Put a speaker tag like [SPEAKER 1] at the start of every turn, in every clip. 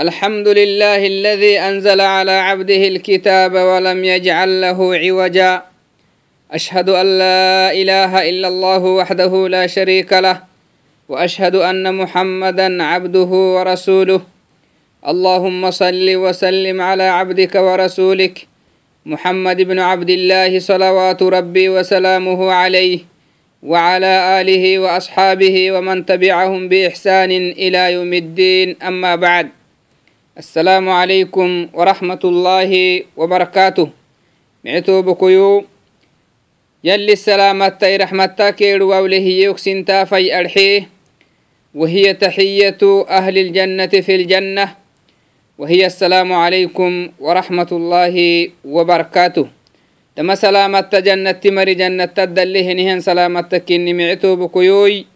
[SPEAKER 1] الحمد لله الذي أنزل على عبده الكتاب ولم يجعل له عوجا أشهد أن لا إله إلا الله وحده لا شريك له وأشهد أن محمدا عبده ورسوله اللهم صل وسلم على عبدك ورسولك محمد بن عبد الله صلوات ربي وسلامه عليه وعلى آله وأصحابه ومن تبعهم بإحسان إلى يوم الدين أما بعد السلام عليكم ورحمة الله وبركاته. معتو بكيو. يلي السلامة رحمتك ووله يكسن تافي أرحيه وهي تحية أهل الجنة في الجنة. وهي السلام عليكم ورحمة الله وبركاته. تما سلامة جنة مري جنة تدله نهن سلامة كني معتو بكيوي.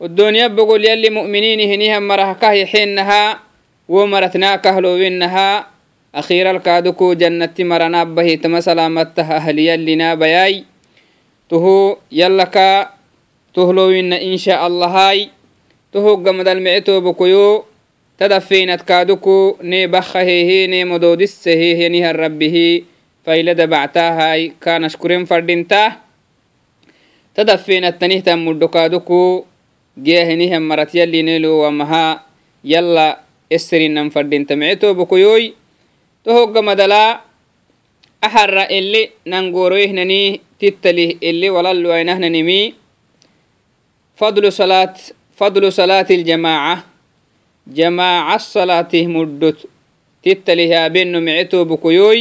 [SPEAKER 1] والدنيا بقول يلي مؤمنين هنيها مرهكه يحينها. wo maratnaakahlowennaha akhiiralkaadoko jannatti maranaabahitama salaamattaha ahliyallinabayay toho yallaka tohlowinna insha allahay tohoggamadalmece toobakoyo tadafeenat kaadoko neebaha hehe neemodoodissa heehenihan rabbihi faylada bactaahay kaanashkuren fadhinta tadafeenattanihtan muddo kaadoko geahenihan maratyallineelo wamaha yalla esrinan fadinta micetobokoyoy to hogga madala axarra ele nangoroihnani tittalih ele walalluainahnanimi fadlu salaat salaati ljamaaca jamaaca salaatih muddot tittalih yaabenno micetobokoyoy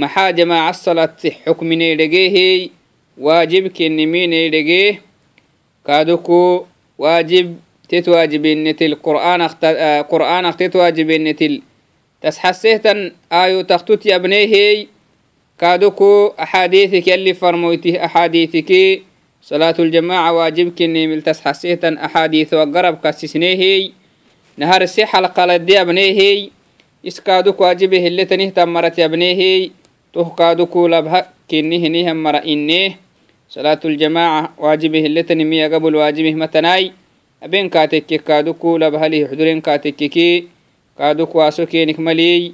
[SPEAKER 1] maxaa jamaaca salaati xukmineydegeehey waajib kennimineydegeeh kaadoko waajib نمي فضل صلاة فضل صلاة الجماعة جماعة الصلاة مدت تتلها بين معتو بكيوي محا جماعة الصلاة حكم نيرجيه واجب كنمين نيرجيه كادوكو واجب تتواجب النتل قرآن اخت... آه قرآن اخت تتواجب النتل تسحسيتا آيو يا بنيه كادوكو أحاديثك اللي فرمويته أحاديثك. صلاة الجماعة واجب كني مل تسحسيتا أحاديث وقرب كسسنيه نهار سي حلقة لدي أبنيه إسكادوك واجبه اللي تنيه تمرت يبنيه تهكادوك لبها كنيه نيه مرا إنيه صلاة الجماعة واجبه اللي تنمي قبل واجبه متناي. أبين كاتك كادوك لبها لي حضورين كاتك كي كادوك واسو كينك ملي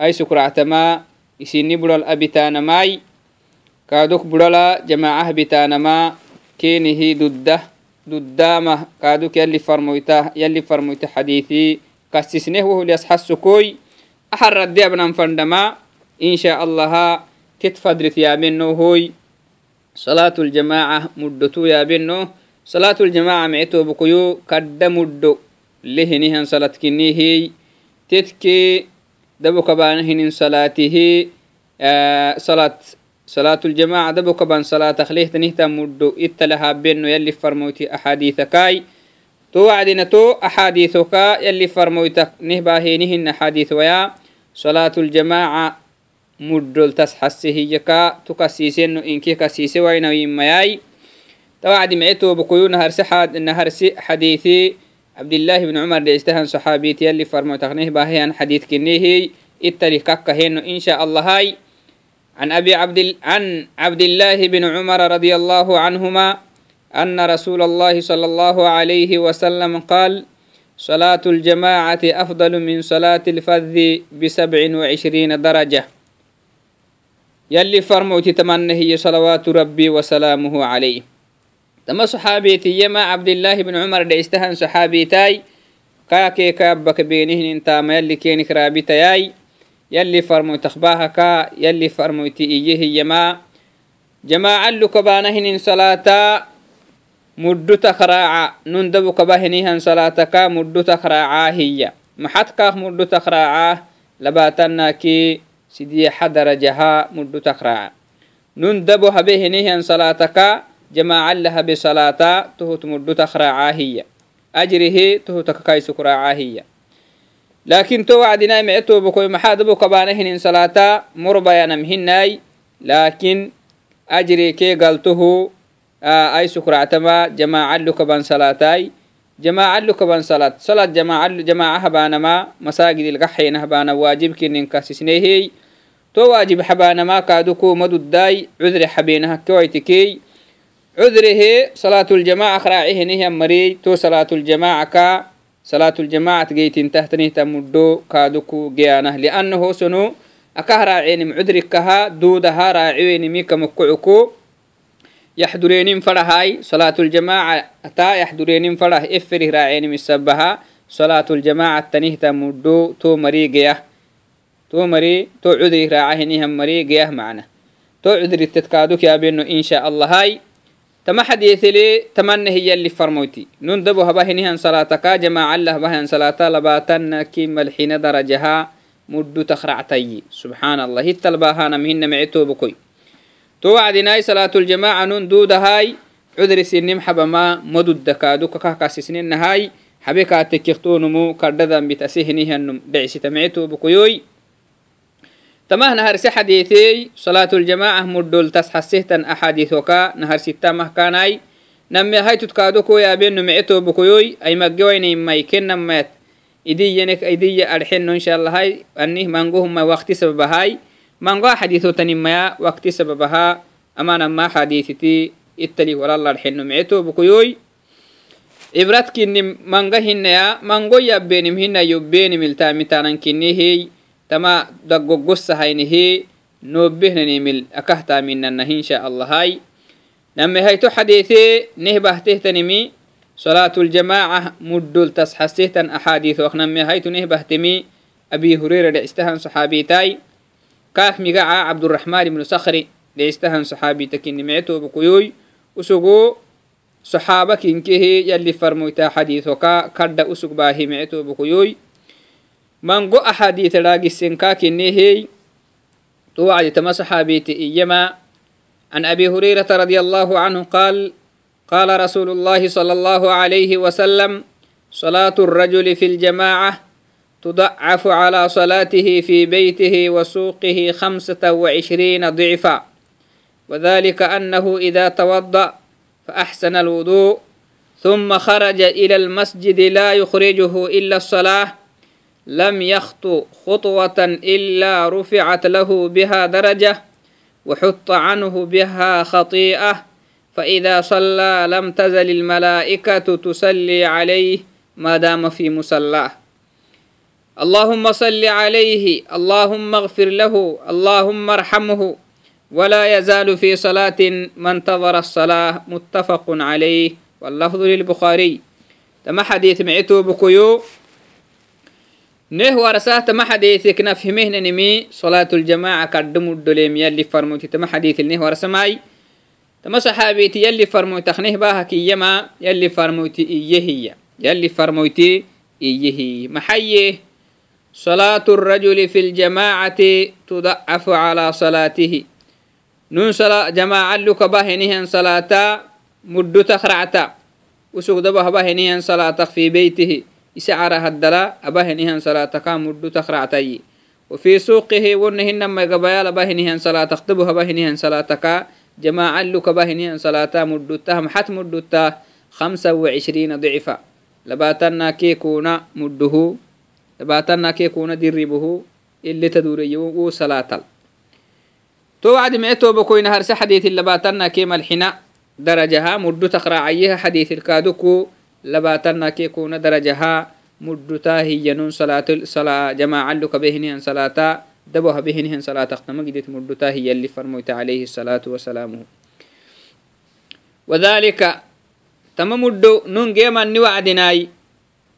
[SPEAKER 1] أي سكرعتما إسيني بدل أبتان ماي كادوك بدل جماعة بتان ما كينه ضده ددامة كادوك يلي فرمويته يلي فرمويته حديثي. كسسنه وهو ليسحس كوي أحر الدي أبنا فندما. إن شاء الله كتفدرت يا بنو هوي. صلاة الجماعة مدتو يا بنو. صلاة الجماعة معتو بكيو كد مدو لهنهن صلاة كنيه تتكي دبو كبانهن صلاته آه صلاة صلاة الجماعة دبو كبان صلاة تخليه تنهتا مدو اتلها بينو يلي فرموتي أحاديثكاي. تو وعدنا تو أحاديثك يلي فرموتك نهباهينهن أحاديث ويا صلاة الجماعة مدل تسحسه يكا تكسيسين إنكي كسيسي وين ويمياي توعد معتو بقيو نهر سحاد نهر حديثي. عبد الله بن عمر ديستهن صحابيتي يلي فرموتك نهباهيان حديث كنيهي. اتلي ككهن إن شاء الله هاي. عن أبي عبد عن عبد الله بن عمر رضي الله عنهما أن رسول الله صلى الله عليه وسلم قال صلاة الجماعة أفضل من صلاة الفذ بسبع وعشرين درجة. يلي فرموتي تمنه صلوات ربي وسلامه عليه. tama saxaabetiyama cabdilaahi bn cumar dheistahan saxaabitai kaakeekaabaka beenihinintama yalli kenik raabitayai yalli farmoyt akhbaahaka yalli farmoyti iyehiyama jamaacan lukabaanahinin salaata muddu takraaca nun dabu kabahinihan salaataka muddu takraacaa hiya. Maxadkaak ah muddu takraacaa labaatanaakii sidiixa darajaha muddu takraaca nun dabu habehinihan salaataka جماعة لها بصلاة تهت مدو تخراعا هي أجره تهتك كاي سكراعا هي لكن تو وعدنا معتو بكوي محاد بو كبانهن صلاة مربا نمهناي لكن أجري كي قلته آه أي سكرعتما جماعة لكبان صلاتاي. جماعة لكبان صلاة صلاة جماعة جماعة هبانما مساجد القحين هبانا واجب كنن كاسسنيه تو واجب حبانما كادوكو مدو الداي عذر حبينها كويتكي. cudrihe salaatuljamaca raacihinihyan mariy to salaatuljamaca ka salaatuljamacat geytintahtanihtmudho kaaduku geyanah liannaho sono akah raacenim cudrikaha duudaha raaciwenimi kamokocuko yaxdurenin farahay salaatuljamaca ata yaxdurenin farah eferih raacenim isabaha salaatuljamacat tanihta mudho to mari geyah to mari to cudrih raacahinihan mari geyah macna to cudritetkaaduk yaabeno insha allahai تما حديث لي تمنى هي اللي فرموتي نندبو هبهنهن صلاتك جماعة الله بهن صلاة لباتن كيم الحين درجها مدو تخرعتي سبحان الله التلباهانا مهن معتو بكوي تو وعدناي صلاة الجماعة نون دود هاي عذر سنم حبا ما مدد دكادو كاكا سنين هاي حبيكا تكيختونمو كرددن بتسهنهن دعسي تمعتو بكويوي تمه نهر سي حديثي صلاة الجماعة مدول تسحسهتن أحاديثوكا نهر ستة مهكاناي نمي هاي تتكادوكو يا بين نمعتو بكويوي أي مجويني ما يكن نمات إدي ينك إدي أرحن إن شاء الله هاي أني مانجوهم ما وقت سبب هاي مانجو حديثو تنميا وقت سببها أما ما حديثتي التلي ولا الله الحن نمعتو بكويوي إبرات كني مانجا هنا مانجو يبينم هنا يبينم التامي تانن كني هي tama daggogossahaynihi noobbehnanimil akahtaminanah insha allah hay name hayto xadiثe nehbahtehtanimi صلاة الجماعة مدل تسحسيتن أحاديث وخنمي هيتو نهبهتمي أبي هريرة لعستهن صحابيتاي كاك مقاعة عبد الرحمن بن صخري لعستهن صحابيتك نمعتو بقيوي وسقو صحابك إنكه يلي فرمويتا حديث وكا كرد أسق باهي معتو بقيوي mango axadiita dhaagisenkakinehey توعد تما صحابيت إيما عن أبي هريرة رضي الله عنه قال قال رسول الله صلى الله عليه وسلم صلاة الرجل في الجماعة تضعف على صلاته في بيته وسوقه خمسة وعشرين ضعفا وذلك أنه إذا توضأ فأحسن الوضوء ثم خرج إلى المسجد لا يخرجه إلا الصلاة لم يخطو خطوة إلا رفعت له بها درجة وحط عنه بها خطيئة. فإذا صلى لم تزل الملائكة تسلي عليه ما دام في مسلاه اللهم صل عليه اللهم اغفر له اللهم ارحمه. ولا يزال في صلاة من انتظر الصلاة متفق عليه. واللفظ للبخاري. تم حديث معتو بكيو نه ورساه ما حديثك نفهمه نمي صلاة الجماعة قدم الدليم يلي فرموتي تما حديث نه ورسماي تما صحابيتي يلي فرموتي تخنيه باها كيما يلي فرموتي إيه هي يلي فرموتي إيه هي محيه صلاة الرجل في الجماعة تضعف على صلاته نون صلاة جماعة صلاة صلاة إسعار هدلا أبهنهن صلاة مدو تخرعتي. وفي سوقه ونهن ما قبايا أبهنهن صلاة تختبها أبهنهن صلاة جماعة لك أبهنهن صلاة مدو تهم حت مدو خمسة وعشرين ضعفا. لباتنا كي كونا مده لباتنا كي كونا دربه اللي تدوري وصلاة تو وعد معتو بكوين هرس حديث لباتنا كي ملحنا درجها مدو تخرعيها حديث الكادوكو. لباتنا كي كون درجها مدتا هي صلاة صلاة جماعة لك بهنهن صلاة دبوها بهنهن صلاة اختم قدت مدتا هي اللي فرميت عليه الصلاة والسلام وذلك تم مدو نون جيما نوعدناي.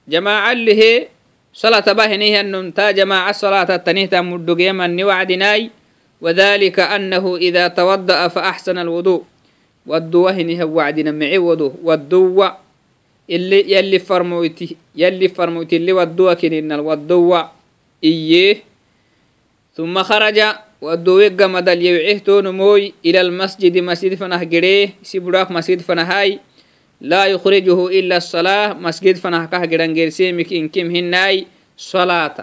[SPEAKER 1] جماعة اللي صلاة بهنهن نون تا جماعة صلاة التنيه مدو جيما نوعدناي. وذلك أنه إذا توضأ فأحسن الوضوء. والدوهنه وعدنا معي وضوء. والدوة اللي يلي فرمويتي يلي فرمويتي اللي ودوا كنين الودوا إيه ثم خرج ودوا يقمد اليوعيه موي إلى المسجد مسجد فنه قريه سيبراك مسجد فنه هاي لا يخرجه إلا الصلاة مسجد فنه كه قران قرسيمك إن كم هناي صلاة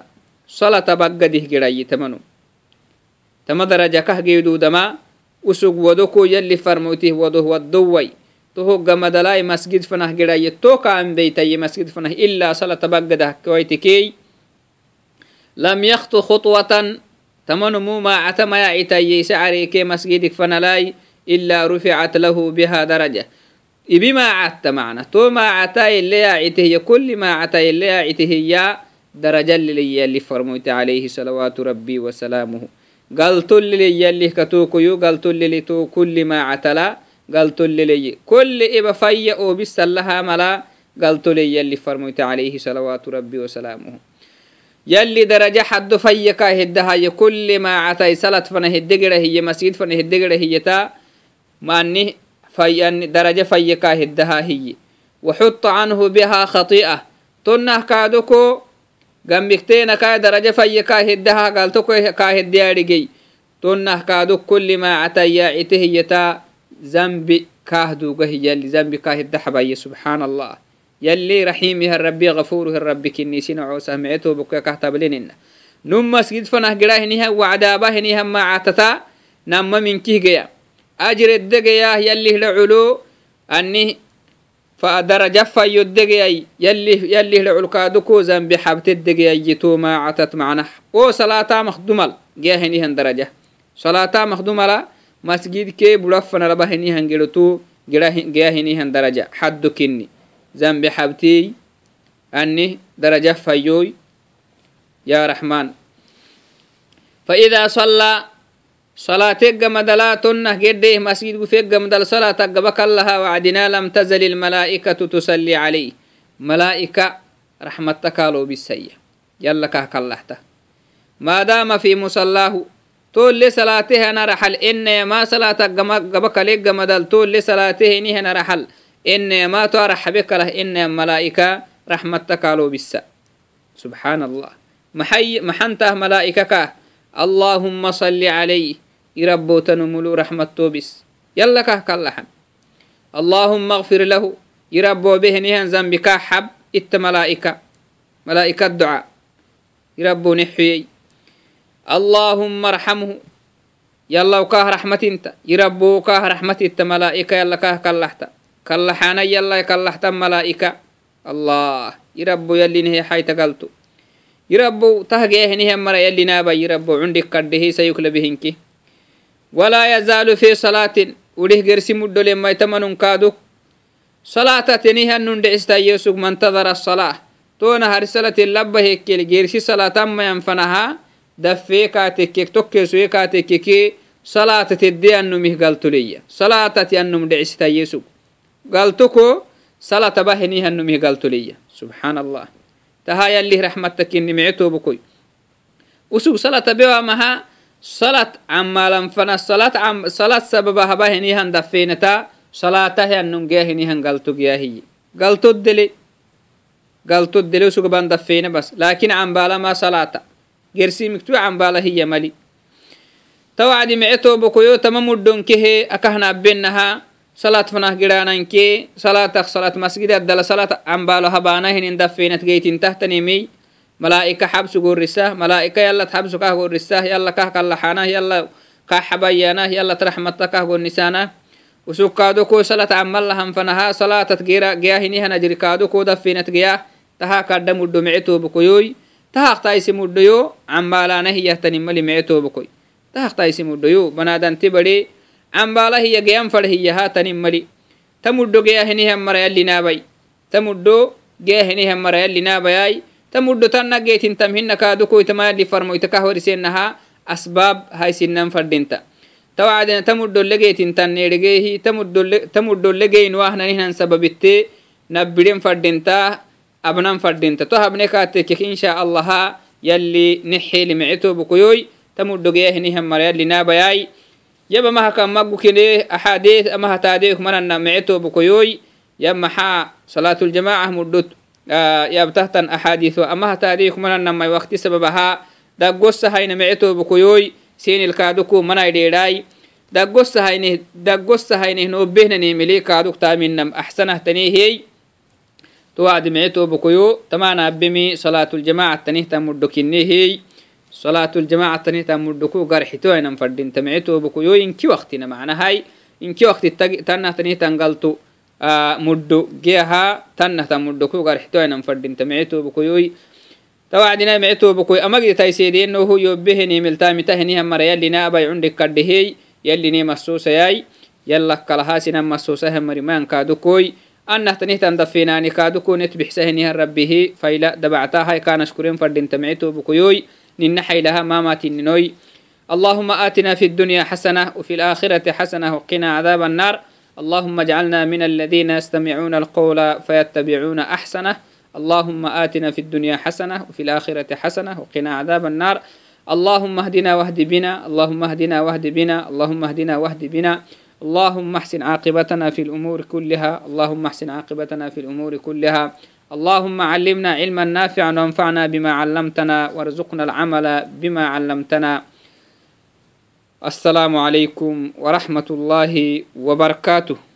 [SPEAKER 1] صلاة بقده قرأي تمنو تما درجة كه قيدو دما وسوق ودوكو يلي فرموتيه ودوه ودوي تهوغ مدلاي مسجد فنه جراي توكا ام بيتي مسجد فنه إلا صلاة بقده كويتكي لم يخطو خطوة تمن مو ما عتما يعتي سعري كي مسجدك فنلاي إلا رفعت له بها درجة ibi maacata macna to maacata ile yaacite kulli maacata ile yaacite hiya daraja liliyali farmoyte alayhi salawaatu rabbi wasalaamuhu galtolliliyalih katukuyu galtollili to kulli maacatala galtolliliyi kulli iba fayya obisallaha mala galtoleyalli farmoyte alayhi salawaatu rabbi wasalaamuhu يلي درجة حد فيك هدها كل ما عتاي سلت فنا هي. مسجد فنا هي تا. ما أني في درجة فيك هدها هي. وحط عنه بها خطيئة. تنه كادوكو. جنبكتين كا درجة فيك هدها قال تكو كاهد يارجي تنه كادو كل ما عتاي عته هي تا. ذنب كاهدو هي اللي ذنب كاهد حبايا سبحان الله يلي رحيمها الربي غفوره الربي كنيسين عوسه معته بكا كهتبلين نم مسجد فنه قراه نها وعدابه نها ما عتتا نم من كيه جيا أجر الدقيا يلي لعلو أني فدرجة فيدقيا يلي يلي لعلو كادوكو زنب حبت الدقيا يتو ما عتت معنا او صلاة مخدومل جاه نها درجة صلاة مخدومل مسجد كي بلفنا لبه نها جلتو جاه نها درجة. حد كني. ذنب حبتي أني درجة فيوي يا رحمن. فإذا صلى صلاة مدلا تنه قده مسجد فيق مدل صلاة قبك الله وعدنا لم تزل الملائكة تصلي عليه ملائكة رحمتك لو بالسيء يلا كهك الله ما دام في مصلاه تول لصلاته أنا رحل. إن ما تول رحل إنما ترحبك له. إن ملائكة رحمتك على بس. سبحان الله محي محنته ملائكك. اللهم صل عليه يربو تنملو allahuma arxamhu yalaw kah raxmatinta irabou kah raxmatitta malaa'ika yala kah kallaxta kallaxaana yalai kallaxta malaa'ika allah. Irabou yalinehe xaytagaltu irabou tahgeehnihe mara yalinaaba irabou cundik kaddhehi sayuklabihinki walaa yazaalu fi salaatin udih gersi muddole maytamanun kaaduk salaatatenihanun dhecistayesug mantadara salaa toona harsalati labba hekkel gersi salaatan mayan fanahaa dafee kaatekkek tokkeesuye kaatekkeke salaatatedde annumih galtoleya salaatati annum dhecistayesug galtoko salata bahenih annumih galtoleya subxaan allah taha yallih rahmatta kinni usug salata bewa maha salat camalanfana salat salat sababahabahenihan dafeenata salaatahe annum geahenihan galto geahiye galtoddele usugaban dafeene bas laakin cambalama salaata gersimiktu cambalahiya mali. Tawacdi mece tama mudhonkehe akahnabenaha salat fanah girananke salatak salat masgidi addala salat cambalo habanahinin dafenat malaa'ika xabsu gorisah malaa'ika yalat xabsu kah gorisah kah kallaxanah yala kah xabayanah yalat raxmata kah gonisanah usukkaadoko salat camalahan fanaha salatat geyahinihan ajrikaadoko dafenat geyah taha kadda muddo mece tahaqtaisi mudhoyo cambaalaana hiyahtanimali mee toobakoi tahaqtaisi mudhoyo banaadanti bade cambaala hiya geyan fada hiyaha tanimali ta mudho geyahenihan marayallinaabay ta mudho geyahenihan marayallinaabayai ta mudho tanna geetin tamhina kaadukoitamayalli farmoyta kahwarisenaha asbaab haisinan fadinta tawacadina ta mudholle geetin tanneeregeehi ta mudholle geyinwahnanihinan sababitte nabbiren fadintaa abnan fadinta to habne katekek insha allaha yalli nexeli mecetobukoyoy tamudogeyahinihamara yalli nabayai yaba mahaka magukine axadeet amahatadeek manana mecetobukoyoy ya maxaa mudhot ah, yabtahtan axaadiiso amahatadeek mananamai wakti sababaha daggossahayna mecetobukoyoy senil kaaduku manai dheedhaai daggosahayneh daggosahayneh noobehnanimili kaaduk taaminam axsanahtaniehey جيا هني هم مرا يلي نابي تمدو تنا جيت انت مهنا كادو كوي تما يلي فرمو يتكهور سينها أسباب هاي سنن فردينتا توعدنا تمدو لجيت انت نيرجيه تمدو تمدو لجين واهنا نحن سببتي نبدين فردينتا أبنان فردينتا تو هبني كاتك إن شاء الله يلي نحي لمعتو بكيوي تمدو جيا هني هم مرا يلي نابي يبا ما كان مغو كده أحاديث أما هتاديك من أن معتو بكيوي يما حا صلاة الجماعة مدت آه يبتهتن أحاديث أما هتاديك من أن ما وقت سببها دقوس هاين معتو بكيوي سين الكادوكو من أيديراي دقوس هاين دقوس هاين نوبهن نيملي كادوك تامنم أحسنه تنيهي توعد معتو بكيو تمانا بمي صلاة الجماعة تنيه تمدكنيهي صلاة الجماعة تني تمدكو قرحتو أنا فردين تمعتو بكو يو إنكي وقتنا معنا هاي إنكي وقت تنه تني تنقلتو آه مدو جيها تنه تمدكو قرحتو أنا فردين تمعتو بكو يوي توعدنا معتو بكو أمجد تيسيدي إنه هو يبهني ملتامي تهني هم مريا اللي نابا عندك كردهي يلي ني مسوسة ياي يلا كلهاسنا مسوسه مريمان كادوكوي أنه تنهتن دفيناني كادوكو نتبحسهنها ربه فإلا دبعتها كان أشكرين فردين تمعتو بكيوي. ننحي لها ما نوي اللهم آتنا في الدنيا حسنة وفي الآخرة حسنة وقنا عذاب النار. اللهم اجعلنا من الذين يستمعون القول فيتبعون أحسنه. اللهم آتنا في الدنيا حسنة وفي الآخرة حسنة وقنا عذاب النار. اللهم اهدنا واهد بنا. اللهم اهدنا واهد بنا. اللهم اهدنا واهد بنا. اللهم احسن عاقبتنا في الأمور كلها. اللهم احسن عاقبتنا في الأمور كلها. اللهم علمنا علما نافعا وانفعنا بما علمتنا. وارزقنا العمل بما علمتنا. السلام عليكم ورحمة الله وبركاته.